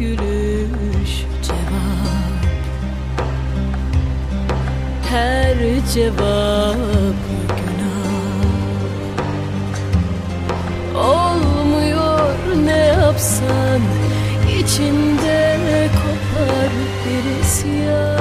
gülüş cevap. Her cevap günah. Olmuyor ne yapsan içinde kopar bir isyan